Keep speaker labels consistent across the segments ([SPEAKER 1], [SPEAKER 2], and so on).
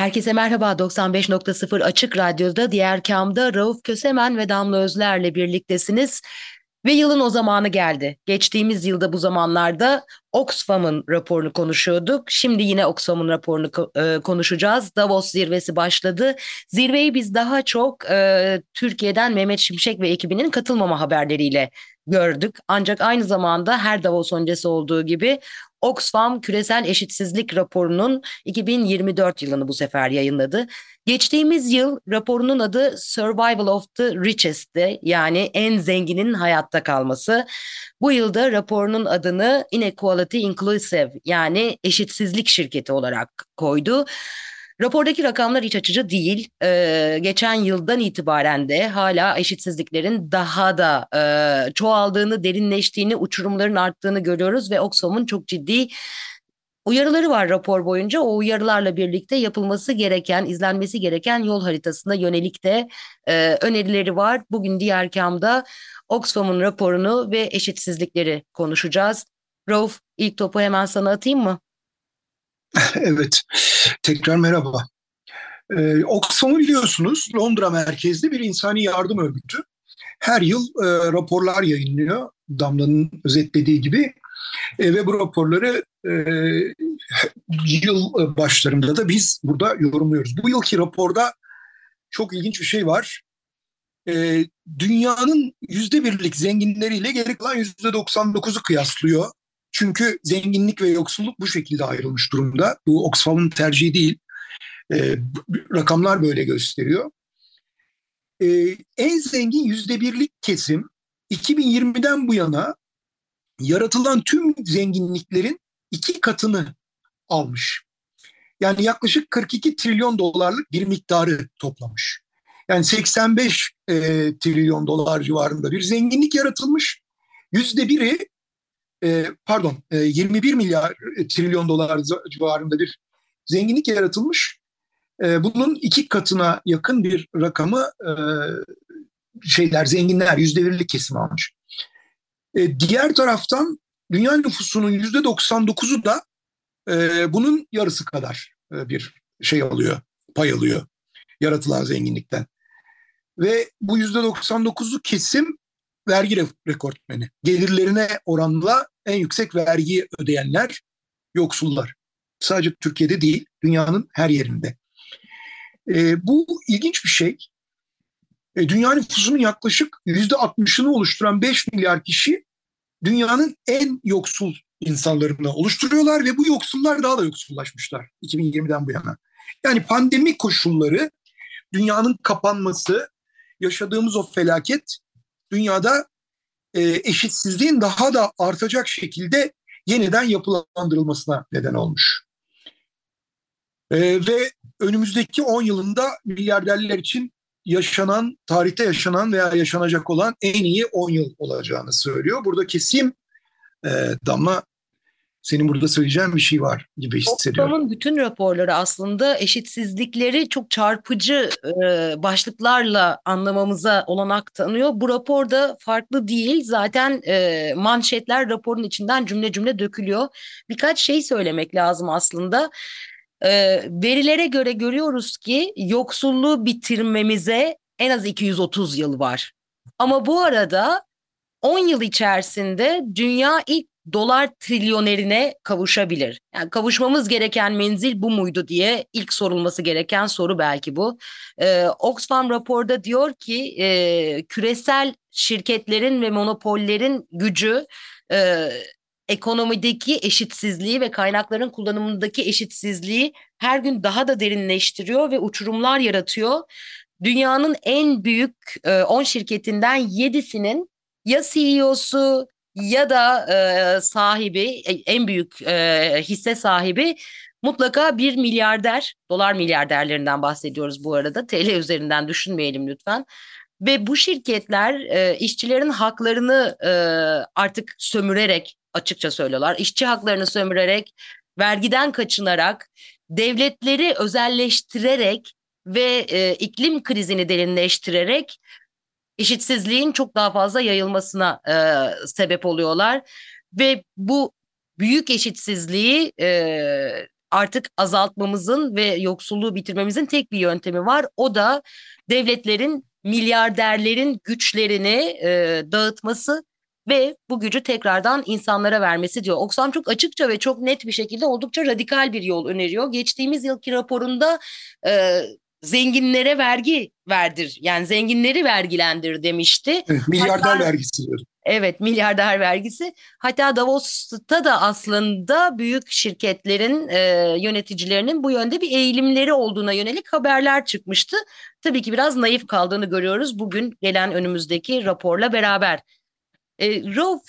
[SPEAKER 1] Herkese merhaba 95.0 Açık Radyo'da Diğer Kam'da Rauf Kösemen ve Damla Özler'le birliktesiniz. Ve yılın o zamanı geldi. Geçtiğimiz yılda bu zamanlarda Oxfam'ın raporunu konuşuyorduk. Şimdi yine Oxfam'ın raporunu e, konuşacağız. Davos zirvesi başladı. Zirveyi biz daha çok e, Türkiye'den Mehmet Şimşek ve ekibinin katılmama haberleriyle gördük. Ancak aynı zamanda her Davos öncesi olduğu gibi Oxfam küresel eşitsizlik raporunun 2024 yılını bu sefer yayınladı. Geçtiğimiz yıl raporunun adı Survival of the Richest'ti yani en zenginin hayatta kalması. Bu yılda raporunun adını Inequality Inclusive yani eşitsizlik şirketi olarak koydu. Rapordaki rakamlar iç açıcı değil. Ee, geçen yıldan itibaren de hala eşitsizliklerin daha da e, çoğaldığını, derinleştiğini, uçurumların arttığını görüyoruz ve Oxfam'ın çok ciddi uyarıları var rapor boyunca. O uyarılarla birlikte yapılması gereken, izlenmesi gereken yol haritasına yönelik de e, önerileri var. Bugün diğer kamda Oxfam'ın raporunu ve eşitsizlikleri konuşacağız. Rauf ilk topu hemen sana atayım mı?
[SPEAKER 2] Evet, tekrar merhaba. Ee, Oxfam'ı biliyorsunuz Londra merkezli bir insani yardım örgütü. Her yıl e, raporlar yayınlıyor Damla'nın özetlediği gibi. E, ve bu raporları e, yıl başlarında da biz burada yorumluyoruz. Bu yılki raporda çok ilginç bir şey var. E, dünyanın yüzde birlik zenginleriyle geri kalan yüzde 99'u kıyaslıyor. Çünkü zenginlik ve yoksulluk bu şekilde ayrılmış durumda. Bu Oxfam'ın tercihi değil. E, rakamlar böyle gösteriyor. E, en zengin yüzde birlik kesim 2020'den bu yana yaratılan tüm zenginliklerin iki katını almış. Yani yaklaşık 42 trilyon dolarlık bir miktarı toplamış. Yani 85 e, trilyon dolar civarında bir zenginlik yaratılmış. Yüzde biri e, pardon e, 21 milyar e, trilyon dolar civarında bir zenginlik yaratılmış. E, bunun iki katına yakın bir rakamı e, şeyler zenginler yüzde birlik kesim almış. E, diğer taraftan dünya nüfusunun yüzde 99'u da e, bunun yarısı kadar e, bir şey alıyor, pay alıyor yaratılan zenginlikten. Ve bu yüzde 99'u kesim vergi rekortmeni. Gelirlerine oranla en yüksek vergi ödeyenler yoksullar. Sadece Türkiye'de değil, dünyanın her yerinde. E, bu ilginç bir şey. E, dünya nüfusunun yaklaşık yüzde 60'ını oluşturan 5 milyar kişi dünyanın en yoksul insanlarını oluşturuyorlar ve bu yoksullar daha da yoksullaşmışlar 2020'den bu yana. Yani pandemi koşulları, dünyanın kapanması, yaşadığımız o felaket dünyada e, eşitsizliğin daha da artacak şekilde yeniden yapılandırılmasına neden olmuş. E, ve önümüzdeki 10 yılında milyarderler için yaşanan, tarihte yaşanan veya yaşanacak olan en iyi 10 yıl olacağını söylüyor. Burada kesim e, Damla senin burada söyleyeceğin bir şey var gibi hissediyorum.
[SPEAKER 1] Oxfam'ın bütün raporları aslında eşitsizlikleri çok çarpıcı e, başlıklarla anlamamıza olanak tanıyor. Bu raporda farklı değil. Zaten e, manşetler raporun içinden cümle cümle dökülüyor. Birkaç şey söylemek lazım aslında. E, verilere göre görüyoruz ki yoksulluğu bitirmemize en az 230 yıl var. Ama bu arada 10 yıl içerisinde dünya ilk dolar trilyonerine kavuşabilir. Yani kavuşmamız gereken menzil bu muydu diye ilk sorulması gereken soru belki bu. Ee, Oxfam raporda diyor ki e, küresel şirketlerin ve monopollerin gücü e, ekonomideki eşitsizliği ve kaynakların kullanımındaki eşitsizliği her gün daha da derinleştiriyor ve uçurumlar yaratıyor. Dünyanın en büyük 10 e, şirketinden 7'sinin ya CEO'su ya da e, sahibi en büyük e, hisse sahibi mutlaka bir milyarder dolar milyarderlerinden bahsediyoruz bu arada. TL üzerinden düşünmeyelim lütfen. Ve bu şirketler e, işçilerin haklarını e, artık sömürerek açıkça söylüyorlar işçi haklarını sömürerek vergiden kaçınarak devletleri özelleştirerek ve e, iklim krizini derinleştirerek eşitsizliğin çok daha fazla yayılmasına e, sebep oluyorlar ve bu büyük eşitsizliği e, artık azaltmamızın ve yoksulluğu bitirmemizin tek bir yöntemi var. O da devletlerin, milyarderlerin güçlerini e, dağıtması ve bu gücü tekrardan insanlara vermesi diyor. Oxfam çok açıkça ve çok net bir şekilde oldukça radikal bir yol öneriyor. Geçtiğimiz yılki raporunda e, zenginlere vergi verdir. Yani zenginleri vergilendir demişti.
[SPEAKER 2] Milyarder Hatta, vergisi diyor.
[SPEAKER 1] Evet milyarder vergisi. Hatta Davos'ta da aslında büyük şirketlerin e, yöneticilerinin bu yönde bir eğilimleri olduğuna yönelik haberler çıkmıştı. Tabii ki biraz naif kaldığını görüyoruz bugün gelen önümüzdeki raporla beraber. E, Rauf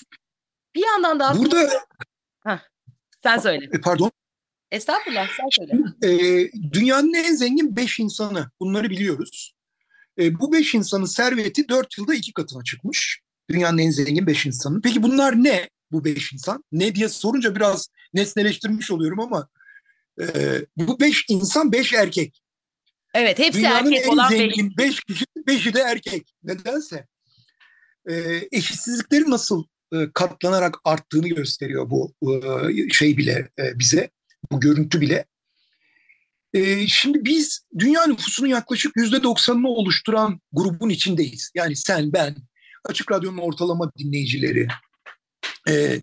[SPEAKER 1] bir yandan da aslında...
[SPEAKER 2] Burada...
[SPEAKER 1] Heh, sen söyle.
[SPEAKER 2] E, pardon.
[SPEAKER 1] Estağfurullah sen söyle.
[SPEAKER 2] E, dünyanın en zengin beş insanı bunları biliyoruz. E, bu beş insanın serveti dört yılda iki katına çıkmış. Dünyanın en zengin beş insanı. Peki bunlar ne bu beş insan? Ne diye sorunca biraz nesneleştirmiş oluyorum ama e, bu beş insan beş erkek.
[SPEAKER 1] Evet hepsi
[SPEAKER 2] Dünyanın
[SPEAKER 1] erkek
[SPEAKER 2] en
[SPEAKER 1] olan
[SPEAKER 2] zengin beş. kişi, beşi de erkek. Nedense e, eşitsizlikleri nasıl e, katlanarak arttığını gösteriyor bu e, şey bile e, bize, bu görüntü bile. E, şimdi biz dünya nüfusunun yaklaşık yüzde doksanını oluşturan grubun içindeyiz. Yani sen, ben, Açık Radyo'nun ortalama dinleyicileri. E,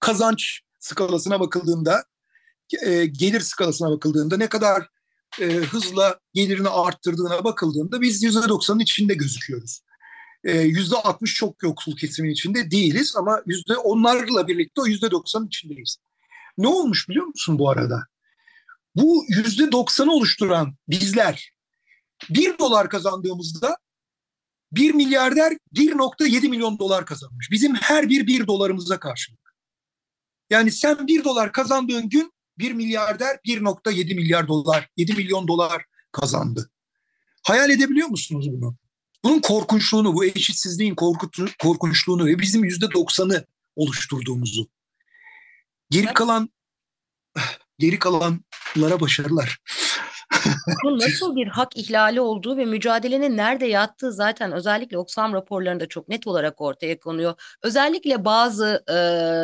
[SPEAKER 2] kazanç skalasına bakıldığında, e, gelir skalasına bakıldığında ne kadar e, hızla gelirini arttırdığına bakıldığında biz yüzde doksanın içinde gözüküyoruz. Ee, yüzde 60 çok yoksul kesimin içinde değiliz ama yüzde onlarla birlikte o yüzde 90 içindeyiz. Ne olmuş biliyor musun bu arada? Bu yüzde 90'ı oluşturan bizler bir dolar kazandığımızda bir milyarder 1.7 milyon dolar kazanmış. Bizim her bir bir dolarımıza karşılık. Yani sen bir dolar kazandığın gün bir milyarder 1.7 milyar dolar, 7 milyon dolar kazandı. Hayal edebiliyor musunuz bunu? Bunun korkunçluğunu, bu eşitsizliğin korkunçluğunu ve bizim yüzde doksanı oluşturduğumuzu. Geri kalan geri kalanlara başarılar.
[SPEAKER 1] Bu nasıl bir hak ihlali olduğu ve mücadelenin nerede yattığı zaten özellikle Oxfam raporlarında çok net olarak ortaya konuyor. Özellikle bazı e,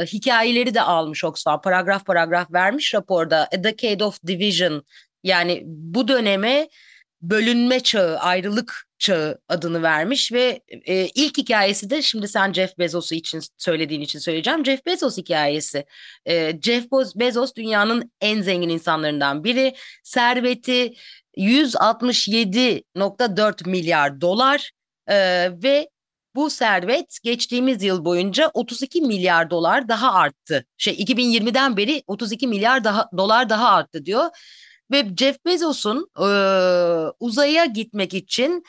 [SPEAKER 1] hikayeleri de almış Oxfam paragraf paragraf vermiş raporda A Decade of Division yani bu döneme bölünme çağı, ayrılık çağı adını vermiş ve e, ilk hikayesi de şimdi sen Jeff Bezos'u için söylediğin için söyleyeceğim. Jeff Bezos hikayesi. E, Jeff Bezos dünyanın en zengin insanlarından biri. Serveti 167.4 milyar dolar e, ve bu servet geçtiğimiz yıl boyunca 32 milyar dolar daha arttı. Şey 2020'den beri 32 milyar daha dolar daha arttı diyor. Ve Jeff Bezos'un e, uzaya gitmek için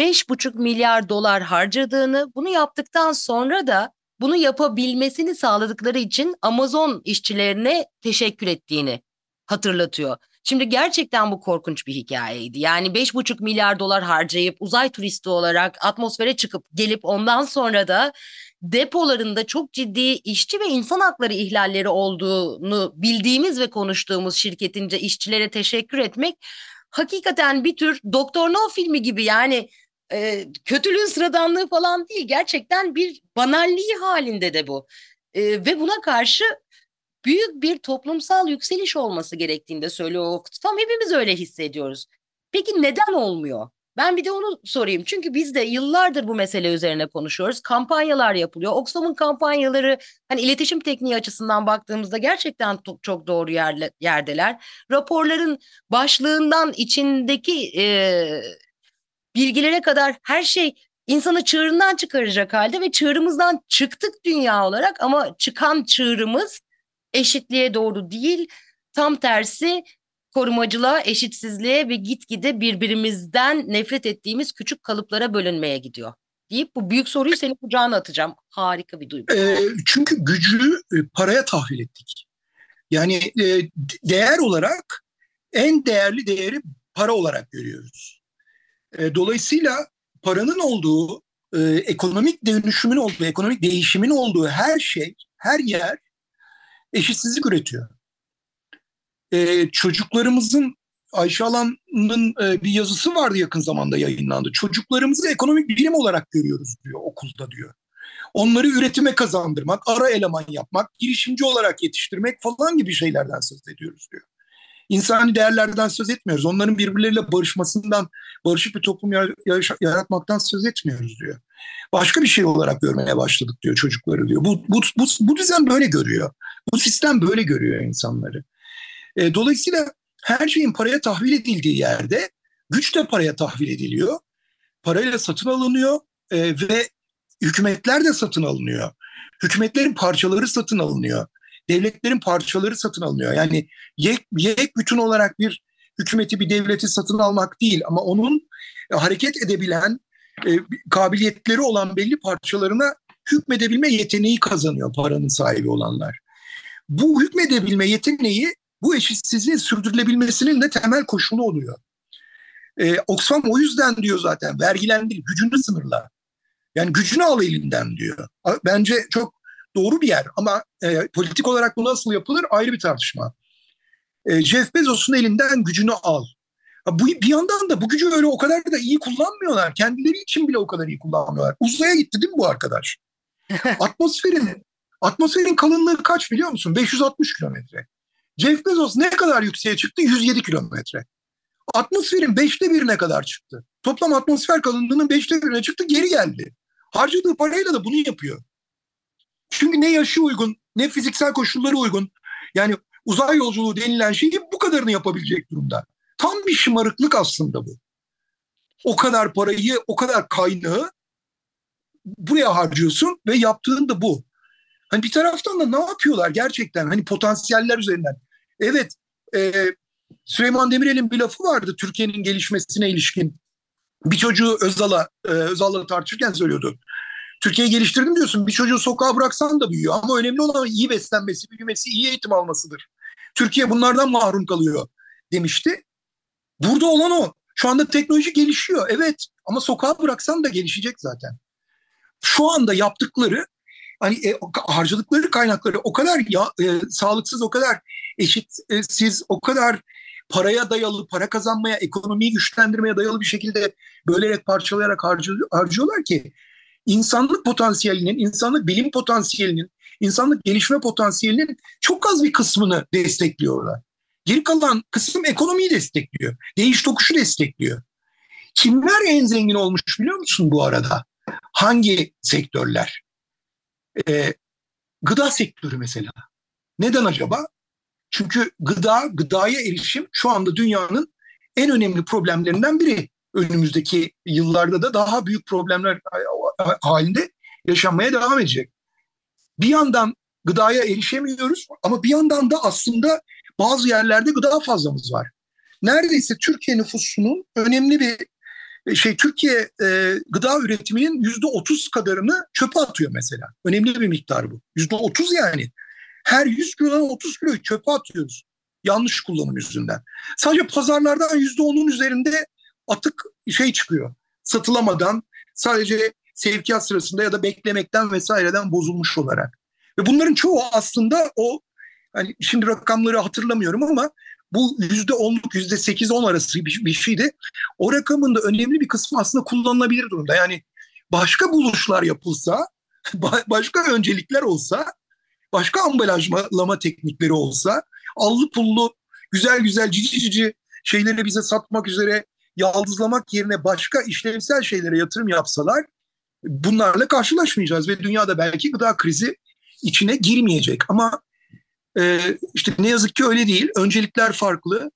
[SPEAKER 1] 5,5 milyar dolar harcadığını, bunu yaptıktan sonra da bunu yapabilmesini sağladıkları için Amazon işçilerine teşekkür ettiğini hatırlatıyor. Şimdi gerçekten bu korkunç bir hikayeydi. Yani 5,5 milyar dolar harcayıp uzay turisti olarak atmosfere çıkıp gelip ondan sonra da depolarında çok ciddi işçi ve insan hakları ihlalleri olduğunu bildiğimiz ve konuştuğumuz şirketince işçilere teşekkür etmek hakikaten bir tür Doktor No filmi gibi yani e, kötülüğün sıradanlığı falan değil gerçekten bir banalliği halinde de bu. E, ve buna karşı büyük bir toplumsal yükseliş olması gerektiğini de söylüyor Oxfam. Hepimiz öyle hissediyoruz. Peki neden olmuyor? Ben bir de onu sorayım. Çünkü biz de yıllardır bu mesele üzerine konuşuyoruz. Kampanyalar yapılıyor. Oxfam'ın kampanyaları hani iletişim tekniği açısından baktığımızda gerçekten çok doğru yerle, yerdeler. Raporların başlığından içindeki e, bilgilere kadar her şey insanı çığırından çıkaracak halde ve çığırımızdan çıktık dünya olarak ama çıkan çığırımız eşitliğe doğru değil tam tersi korumacılığa, eşitsizliğe ve gitgide birbirimizden nefret ettiğimiz küçük kalıplara bölünmeye gidiyor. deyip bu büyük soruyu senin kucağına atacağım. Harika bir duygu.
[SPEAKER 2] E, çünkü gücü e, paraya tahvil ettik. Yani e, değer olarak en değerli değeri para olarak görüyoruz. E, dolayısıyla paranın olduğu, e, ekonomik dönüşümün olduğu, ekonomik değişimin olduğu her şey, her yer eşitsizlik üretiyor. E, çocuklarımızın Ayşe Alan'ın e, bir yazısı vardı yakın zamanda yayınlandı. Çocuklarımızı ekonomik bilim olarak görüyoruz diyor okulda diyor. Onları üretime kazandırmak, ara eleman yapmak, girişimci olarak yetiştirmek falan gibi şeylerden söz ediyoruz diyor. İnsani değerlerden söz etmiyoruz. Onların birbirleriyle barışmasından, barışık bir toplum yaratmaktan söz etmiyoruz diyor. Başka bir şey olarak görmeye başladık diyor çocukları diyor. Bu, bu, bu, bu düzen böyle görüyor. Bu sistem böyle görüyor insanları. E, dolayısıyla her şeyin paraya tahvil edildiği yerde güç de paraya tahvil ediliyor. Parayla satın alınıyor e, ve hükümetler de satın alınıyor. Hükümetlerin parçaları satın alınıyor. Devletlerin parçaları satın alınıyor. Yani yek, yek bütün olarak bir hükümeti bir devleti satın almak değil ama onun e, hareket edebilen e, kabiliyetleri olan belli parçalarına hükmedebilme yeteneği kazanıyor paranın sahibi olanlar. Bu hükmedebilme yeteneği bu eşitsizliğin sürdürülebilmesinin de temel koşulu oluyor. Ee, Oxfam o yüzden diyor zaten vergilendir, gücünü sınırla. Yani gücünü al elinden diyor. Bence çok doğru bir yer ama e, politik olarak bu nasıl yapılır ayrı bir tartışma. E, Jeff Bezos'un elinden gücünü al. Bu, bir yandan da bu gücü öyle o kadar da iyi kullanmıyorlar. Kendileri için bile o kadar iyi kullanmıyorlar. Uzaya gitti değil mi bu arkadaş? atmosferin atmosferin kalınlığı kaç biliyor musun? 560 kilometre. Jeff Bezos ne kadar yükseğe çıktı? 107 kilometre. Atmosferin beşte birine kadar çıktı. Toplam atmosfer kalınlığının beşte birine çıktı geri geldi. Harcadığı parayla da bunu yapıyor. Çünkü ne yaşı uygun ne fiziksel koşulları uygun. Yani uzay yolculuğu denilen şeyi bu kadarını yapabilecek durumda. Tam bir şımarıklık aslında bu. O kadar parayı, o kadar kaynağı buraya harcıyorsun ve yaptığın da bu. Hani bir taraftan da ne yapıyorlar gerçekten hani potansiyeller üzerinden. Evet e, Süleyman Demirel'in bir lafı vardı Türkiye'nin gelişmesine ilişkin. Bir çocuğu Özal'a, e, Özal'la tartışırken söylüyordu. Türkiye'yi geliştirdim diyorsun. Bir çocuğu sokağa bıraksan da büyüyor. Ama önemli olan iyi beslenmesi, büyümesi, iyi eğitim almasıdır. Türkiye bunlardan mahrum kalıyor demişti. Burada olan o. Şu anda teknoloji gelişiyor. Evet ama sokağa bıraksan da gelişecek zaten. Şu anda yaptıkları hani e, harcadıkları kaynakları o kadar ya, e, sağlıksız, o kadar eşitsiz, o kadar paraya dayalı, para kazanmaya, ekonomiyi güçlendirmeye dayalı bir şekilde bölerek, parçalayarak harcıyor, harcıyorlar ki insanlık potansiyelinin, insanlık bilim potansiyelinin, insanlık gelişme potansiyelinin çok az bir kısmını destekliyorlar. Geri kalan kısım ekonomiyi destekliyor. Değiş tokuşu destekliyor. Kimler en zengin olmuş biliyor musun bu arada? Hangi sektörler? Ee, gıda sektörü mesela. Neden acaba? Çünkü gıda, gıdaya erişim şu anda dünyanın en önemli problemlerinden biri. Önümüzdeki yıllarda da daha büyük problemler halinde yaşanmaya devam edecek. Bir yandan gıdaya erişemiyoruz ama bir yandan da aslında bazı yerlerde gıda fazlamız var. Neredeyse Türkiye nüfusunun önemli bir e, şey Türkiye e, gıda üretiminin yüzde otuz kadarını çöpe atıyor mesela. Önemli bir miktar bu. Yüzde otuz yani. Her 100 kilodan 30 kiloyu çöpe atıyoruz. Yanlış kullanım yüzünden. Sadece pazarlardan yüzde onun üzerinde atık şey çıkıyor. Satılamadan sadece sevkiyat sırasında ya da beklemekten vesaireden bozulmuş olarak. Ve bunların çoğu aslında o hani şimdi rakamları hatırlamıyorum ama bu yüzde onluk yüzde sekiz on arası bir, bir şeydi. O rakamın da önemli bir kısmı aslında kullanılabilir durumda. Yani başka buluşlar yapılsa, başka öncelikler olsa, başka ambalajlama teknikleri olsa, allı pullu güzel güzel cici cici şeyleri bize satmak üzere yaldızlamak yerine başka işlevsel şeylere yatırım yapsalar bunlarla karşılaşmayacağız ve dünyada belki gıda krizi içine girmeyecek. Ama e, işte ne yazık ki öyle değil. Öncelikler farklı.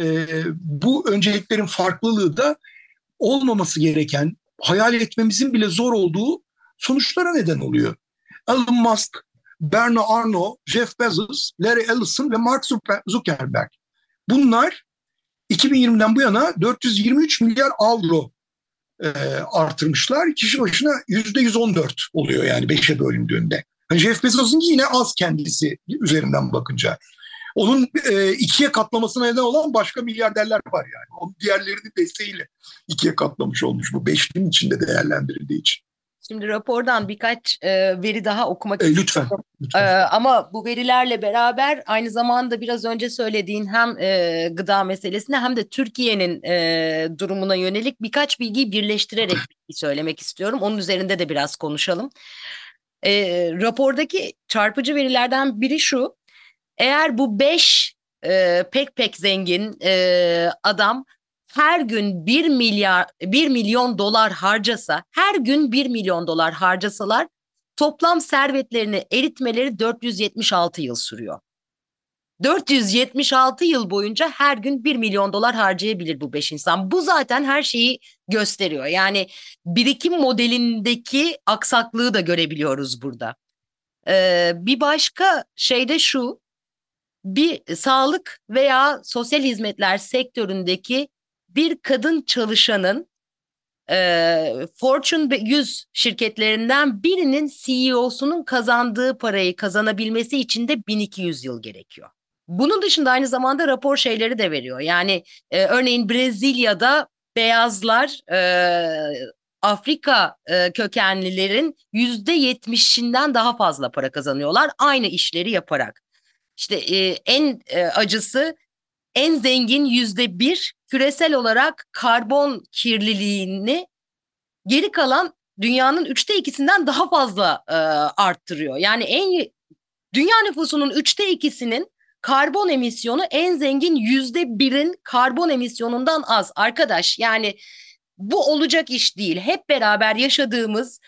[SPEAKER 2] E, bu önceliklerin farklılığı da olmaması gereken, hayal etmemizin bile zor olduğu sonuçlara neden oluyor. Elon Musk, Bernard Arnault, Jeff Bezos, Larry Ellison ve Mark Zuckerberg. Bunlar 2020'den bu yana 423 milyar avro e, artırmışlar. Kişi başına yüzde 114 oluyor yani beşe bölündüğünde. Yani Jeff Bezos'un yine az kendisi üzerinden bakınca. Onun e, ikiye katlamasına neden olan başka milyarderler var yani. Onun diğerlerini desteğiyle ikiye katlamış olmuş bu beşlinin içinde değerlendirildiği için.
[SPEAKER 1] Şimdi rapordan birkaç e, veri daha okumak
[SPEAKER 2] e, Lütfen. lütfen.
[SPEAKER 1] E, ama bu verilerle beraber aynı zamanda biraz önce söylediğin hem e, gıda meselesine hem de Türkiye'nin e, durumuna yönelik birkaç bilgiyi birleştirerek söylemek istiyorum. Onun üzerinde de biraz konuşalım. E, rapordaki çarpıcı verilerden biri şu. Eğer bu beş e, pek pek zengin e, adam her gün 1 milyar 1 milyon dolar harcasa, her gün 1 milyon dolar harcasalar toplam servetlerini eritmeleri 476 yıl sürüyor. 476 yıl boyunca her gün 1 milyon dolar harcayabilir bu beş insan. Bu zaten her şeyi gösteriyor. Yani birikim modelindeki aksaklığı da görebiliyoruz burada. Ee, bir başka şey de şu, bir sağlık veya sosyal hizmetler sektöründeki bir kadın çalışanın e, Fortune 100 şirketlerinden birinin CEO'sunun kazandığı parayı kazanabilmesi için de 1200 yıl gerekiyor. Bunun dışında aynı zamanda rapor şeyleri de veriyor. Yani e, örneğin Brezilya'da beyazlar e, Afrika e, kökenlilerin yüzde yetmişinden daha fazla para kazanıyorlar aynı işleri yaparak. İşte e, en e, acısı en zengin yüzde bir küresel olarak karbon kirliliğini geri kalan dünyanın üçte ikisinden daha fazla e, arttırıyor. Yani en dünya nüfusunun üçte ikisinin karbon emisyonu en zengin yüzde birin karbon emisyonundan az. Arkadaş yani bu olacak iş değil. Hep beraber yaşadığımız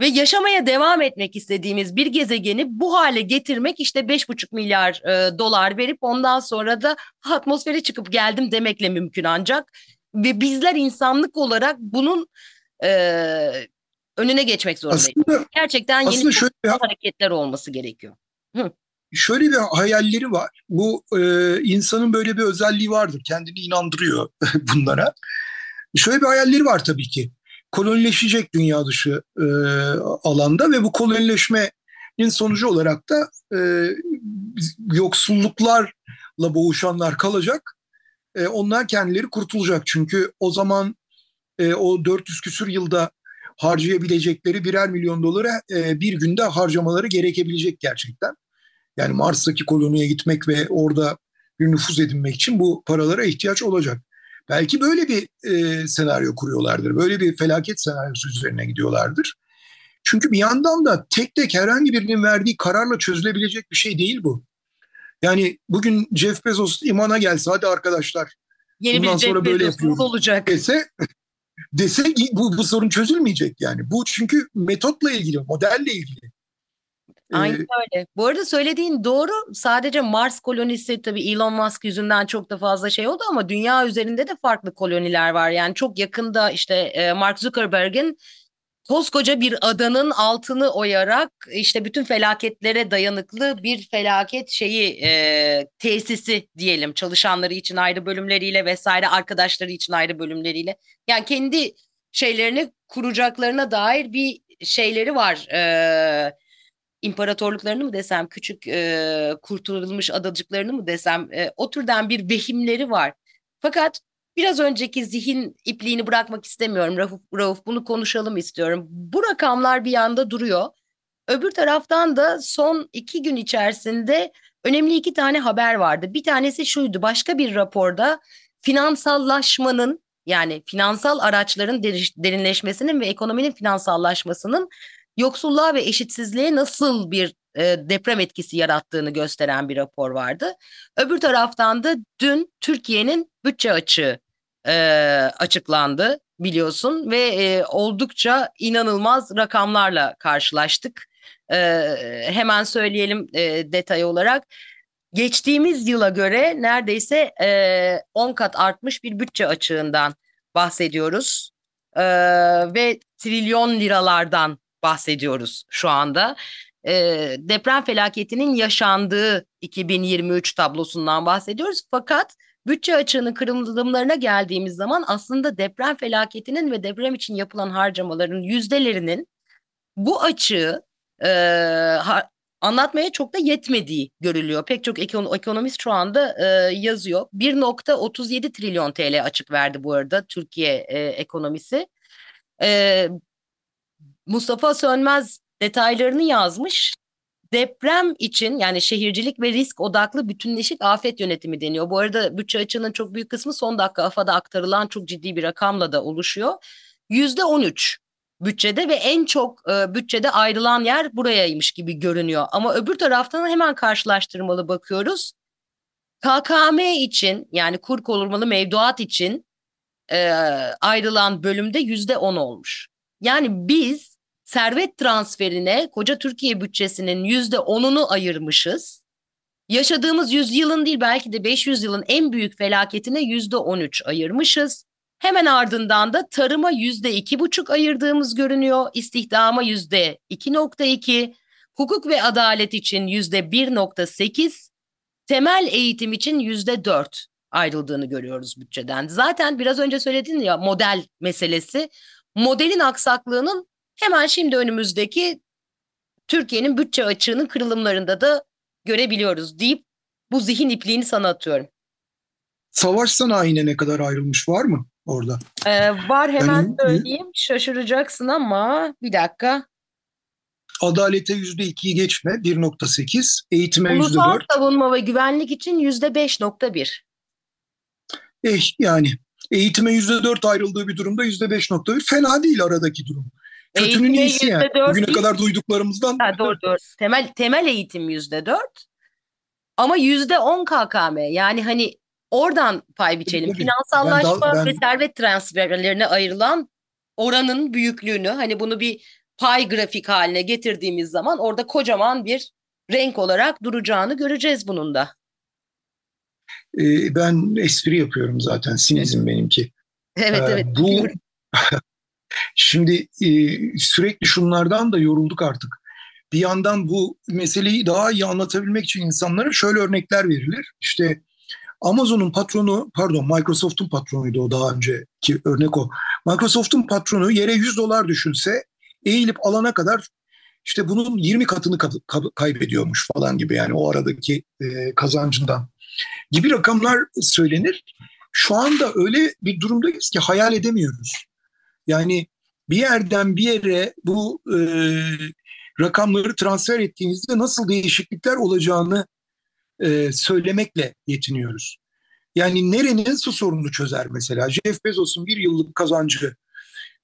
[SPEAKER 1] ve yaşamaya devam etmek istediğimiz bir gezegeni bu hale getirmek işte 5,5 milyar e, dolar verip ondan sonra da atmosfere çıkıp geldim demekle mümkün ancak. Ve bizler insanlık olarak bunun e, önüne geçmek zorundayız. Aslında, Gerçekten yeni aslında şöyle hareketler olması gerekiyor. Hı.
[SPEAKER 2] Şöyle bir hayalleri var. Bu e, insanın böyle bir özelliği vardır. Kendini inandırıyor bunlara. Şöyle bir hayalleri var tabii ki kolonileşecek dünya dışı e, alanda ve bu kolonileşmenin sonucu olarak da e, yoksulluklarla boğuşanlar kalacak. E, onlar kendileri kurtulacak. Çünkü o zaman e, o 400 küsür yılda harcayabilecekleri birer milyon dolara e, bir günde harcamaları gerekebilecek gerçekten. Yani Mars'taki koloniye gitmek ve orada bir nüfuz edinmek için bu paralara ihtiyaç olacak. Belki böyle bir e, senaryo kuruyorlardır. Böyle bir felaket senaryosu üzerine gidiyorlardır. Çünkü bir yandan da tek tek herhangi birinin verdiği kararla çözülebilecek bir şey değil bu. Yani bugün Jeff Bezos imana gelse hadi arkadaşlar
[SPEAKER 1] Yeni bundan bir sonra Jeff böyle yapıyoruz olacak.
[SPEAKER 2] dese dese bu, bu sorun çözülmeyecek yani. Bu çünkü metotla ilgili, modelle ilgili.
[SPEAKER 1] Aynen öyle. Bu arada söylediğin doğru. Sadece Mars kolonisi tabii Elon Musk yüzünden çok da fazla şey oldu ama dünya üzerinde de farklı koloniler var. Yani çok yakında işte Mark Zuckerberg'in koskoca bir adanın altını oyarak işte bütün felaketlere dayanıklı bir felaket şeyi e, tesisi diyelim çalışanları için ayrı bölümleriyle vesaire arkadaşları için ayrı bölümleriyle yani kendi şeylerini kuracaklarına dair bir şeyleri var. E, imparatorluklarını mı desem, küçük e, kurtulmuş adacıklarını mı desem, e, o türden bir vehimleri var. Fakat biraz önceki zihin ipliğini bırakmak istemiyorum Rauf, Rauf bunu konuşalım istiyorum. Bu rakamlar bir yanda duruyor. Öbür taraftan da son iki gün içerisinde önemli iki tane haber vardı. Bir tanesi şuydu, başka bir raporda finansallaşmanın yani finansal araçların derinleşmesinin ve ekonominin finansallaşmasının yoksulluğa ve eşitsizliğe nasıl bir e, deprem etkisi yarattığını gösteren bir rapor vardı. Öbür taraftan da dün Türkiye'nin bütçe açığı e, açıklandı biliyorsun ve e, oldukça inanılmaz rakamlarla karşılaştık. E, hemen söyleyelim e, detay olarak. Geçtiğimiz yıla göre neredeyse e, 10 kat artmış bir bütçe açığından bahsediyoruz. E, ve trilyon liralardan bahsediyoruz şu anda. E, deprem felaketinin yaşandığı 2023 tablosundan bahsediyoruz. Fakat bütçe açığının kırılımlarına geldiğimiz zaman aslında deprem felaketinin ve deprem için yapılan harcamaların yüzdelerinin bu açığı e, ha, anlatmaya çok da yetmediği görülüyor. Pek çok ekon ekonomist şu anda e, yazıyor. 1.37 trilyon TL açık verdi bu arada Türkiye e, ekonomisi. E, Mustafa Sönmez detaylarını yazmış. Deprem için yani şehircilik ve risk odaklı bütünleşik afet yönetimi deniyor. Bu arada bütçe açığının çok büyük kısmı son dakika AFAD'a aktarılan çok ciddi bir rakamla da oluşuyor. Yüzde 13 bütçede ve en çok e, bütçede ayrılan yer burayaymış gibi görünüyor. Ama öbür taraftan hemen karşılaştırmalı bakıyoruz. KKM için yani kur korumalı mevduat için e, ayrılan bölümde yüzde on olmuş. Yani biz servet transferine koca Türkiye bütçesinin yüzde onunu ayırmışız. Yaşadığımız yüzyılın değil belki de 500 yılın en büyük felaketine yüzde on üç ayırmışız. Hemen ardından da tarıma yüzde iki buçuk ayırdığımız görünüyor. İstihdama yüzde iki nokta iki, hukuk ve adalet için yüzde bir nokta sekiz, temel eğitim için yüzde dört ayrıldığını görüyoruz bütçeden. Zaten biraz önce söyledin ya model meselesi. Modelin aksaklığının hemen şimdi önümüzdeki Türkiye'nin bütçe açığının kırılımlarında da görebiliyoruz deyip bu zihin ipliğini sana atıyorum.
[SPEAKER 2] Savaş sanayine ne kadar ayrılmış var mı? orada.
[SPEAKER 1] Ee, var hemen yani, söyleyeyim. Şaşıracaksın ama bir dakika.
[SPEAKER 2] Adalete yüzde ikiyi geçme 1.8, eğitime yüzde dört.
[SPEAKER 1] Ulusal savunma ve güvenlik için yüzde 5.1.
[SPEAKER 2] Eh yani eğitime yüzde dört ayrıldığı bir durumda yüzde 5.1 fena değil aradaki durum. Kötünün iyisi yani. Bugüne değil. kadar duyduklarımızdan.
[SPEAKER 1] Ha, doğru doğru. Temel, temel eğitim yüzde dört. Ama yüzde on KKM yani hani Oradan pay biçelim. Tabii. Finansallaşma ben, ben... ve servet transferlerine ayrılan oranın büyüklüğünü hani bunu bir pay grafik haline getirdiğimiz zaman orada kocaman bir renk olarak duracağını göreceğiz bunun da.
[SPEAKER 2] Ee, ben espri yapıyorum zaten. Sinizm benimki.
[SPEAKER 1] Evet ee, evet.
[SPEAKER 2] Bu şimdi e, sürekli şunlardan da yorulduk artık. Bir yandan bu meseleyi daha iyi anlatabilmek için insanlara şöyle örnekler verilir. İşte Amazon'un patronu, pardon Microsoft'un patronuydu o daha önceki örnek o. Microsoft'un patronu yere 100 dolar düşünse eğilip alana kadar işte bunun 20 katını kaybediyormuş falan gibi yani o aradaki e, kazancından gibi rakamlar söylenir. Şu anda öyle bir durumdayız ki hayal edemiyoruz. Yani bir yerden bir yere bu e, rakamları transfer ettiğinizde nasıl değişiklikler olacağını e, söylemekle yetiniyoruz. Yani nerenin su sorununu çözer mesela? Jeff Bezos'un bir yıllık kazancı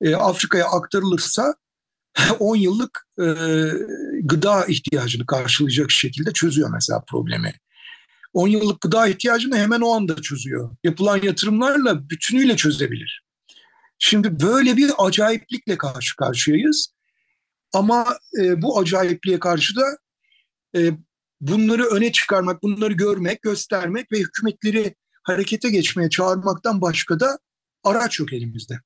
[SPEAKER 2] e, Afrika'ya aktarılırsa 10 yıllık e, gıda ihtiyacını karşılayacak şekilde çözüyor mesela problemi. 10 yıllık gıda ihtiyacını hemen o anda çözüyor. Yapılan yatırımlarla bütünüyle çözebilir. Şimdi böyle bir acayiplikle karşı karşıyayız. Ama e, bu acayipliğe karşı da e, bunları öne çıkarmak, bunları görmek, göstermek ve hükümetleri harekete geçmeye çağırmaktan başka da araç yok elimizde.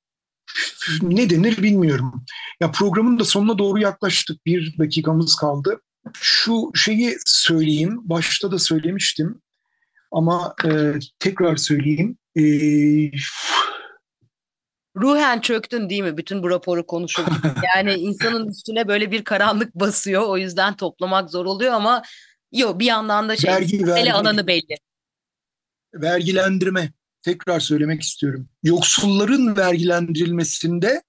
[SPEAKER 2] Ne denir bilmiyorum. Ya programın da sonuna doğru yaklaştık. Bir dakikamız kaldı. Şu şeyi söyleyeyim. Başta da söylemiştim. Ama e, tekrar söyleyeyim. E,
[SPEAKER 1] Ruhen çöktün değil mi? Bütün bu raporu konuşurken. Yani insanın üstüne böyle bir karanlık basıyor. O yüzden toplamak zor oluyor ama Yok bir yandan da şey vergi, vergi, alanı belli.
[SPEAKER 2] Vergilendirme tekrar söylemek istiyorum. Yoksulların vergilendirilmesinde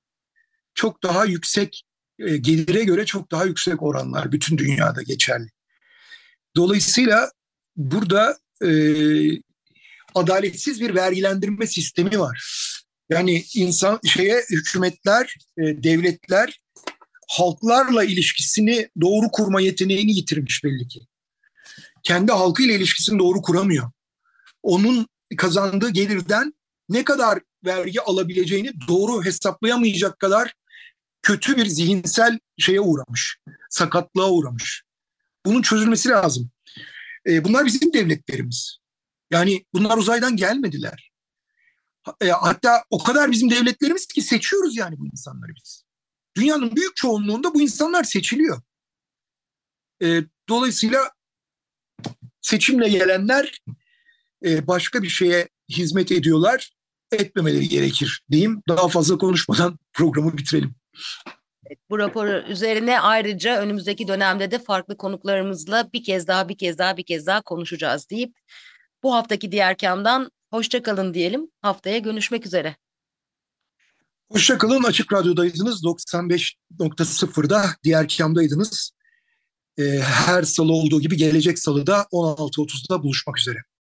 [SPEAKER 2] çok daha yüksek e, gelire göre çok daha yüksek oranlar bütün dünyada geçerli. Dolayısıyla burada e, adaletsiz bir vergilendirme sistemi var. Yani insan şeye hükümetler, e, devletler halklarla ilişkisini doğru kurma yeteneğini yitirmiş belli ki kendi halkıyla ilişkisini doğru kuramıyor. Onun kazandığı gelirden ne kadar vergi alabileceğini doğru hesaplayamayacak kadar kötü bir zihinsel şeye uğramış, sakatlığa uğramış. Bunun çözülmesi lazım. E, bunlar bizim devletlerimiz. Yani bunlar uzaydan gelmediler. E, hatta o kadar bizim devletlerimiz ki seçiyoruz yani bu insanları biz. Dünyanın büyük çoğunluğunda bu insanlar seçiliyor. E, dolayısıyla seçimle gelenler e, başka bir şeye hizmet ediyorlar, etmemeleri gerekir diyeyim. Daha fazla konuşmadan programı bitirelim.
[SPEAKER 1] Bu rapor üzerine ayrıca önümüzdeki dönemde de farklı konuklarımızla bir kez daha bir kez daha bir kez daha konuşacağız deyip bu haftaki diğer kamdan hoşça kalın diyelim. Haftaya görüşmek üzere.
[SPEAKER 2] Hoşçakalın. Açık Radyo'daydınız. 95.0'da diğer kamdaydınız. Ee, her salı olduğu gibi gelecek salıda 16.30'da buluşmak üzere.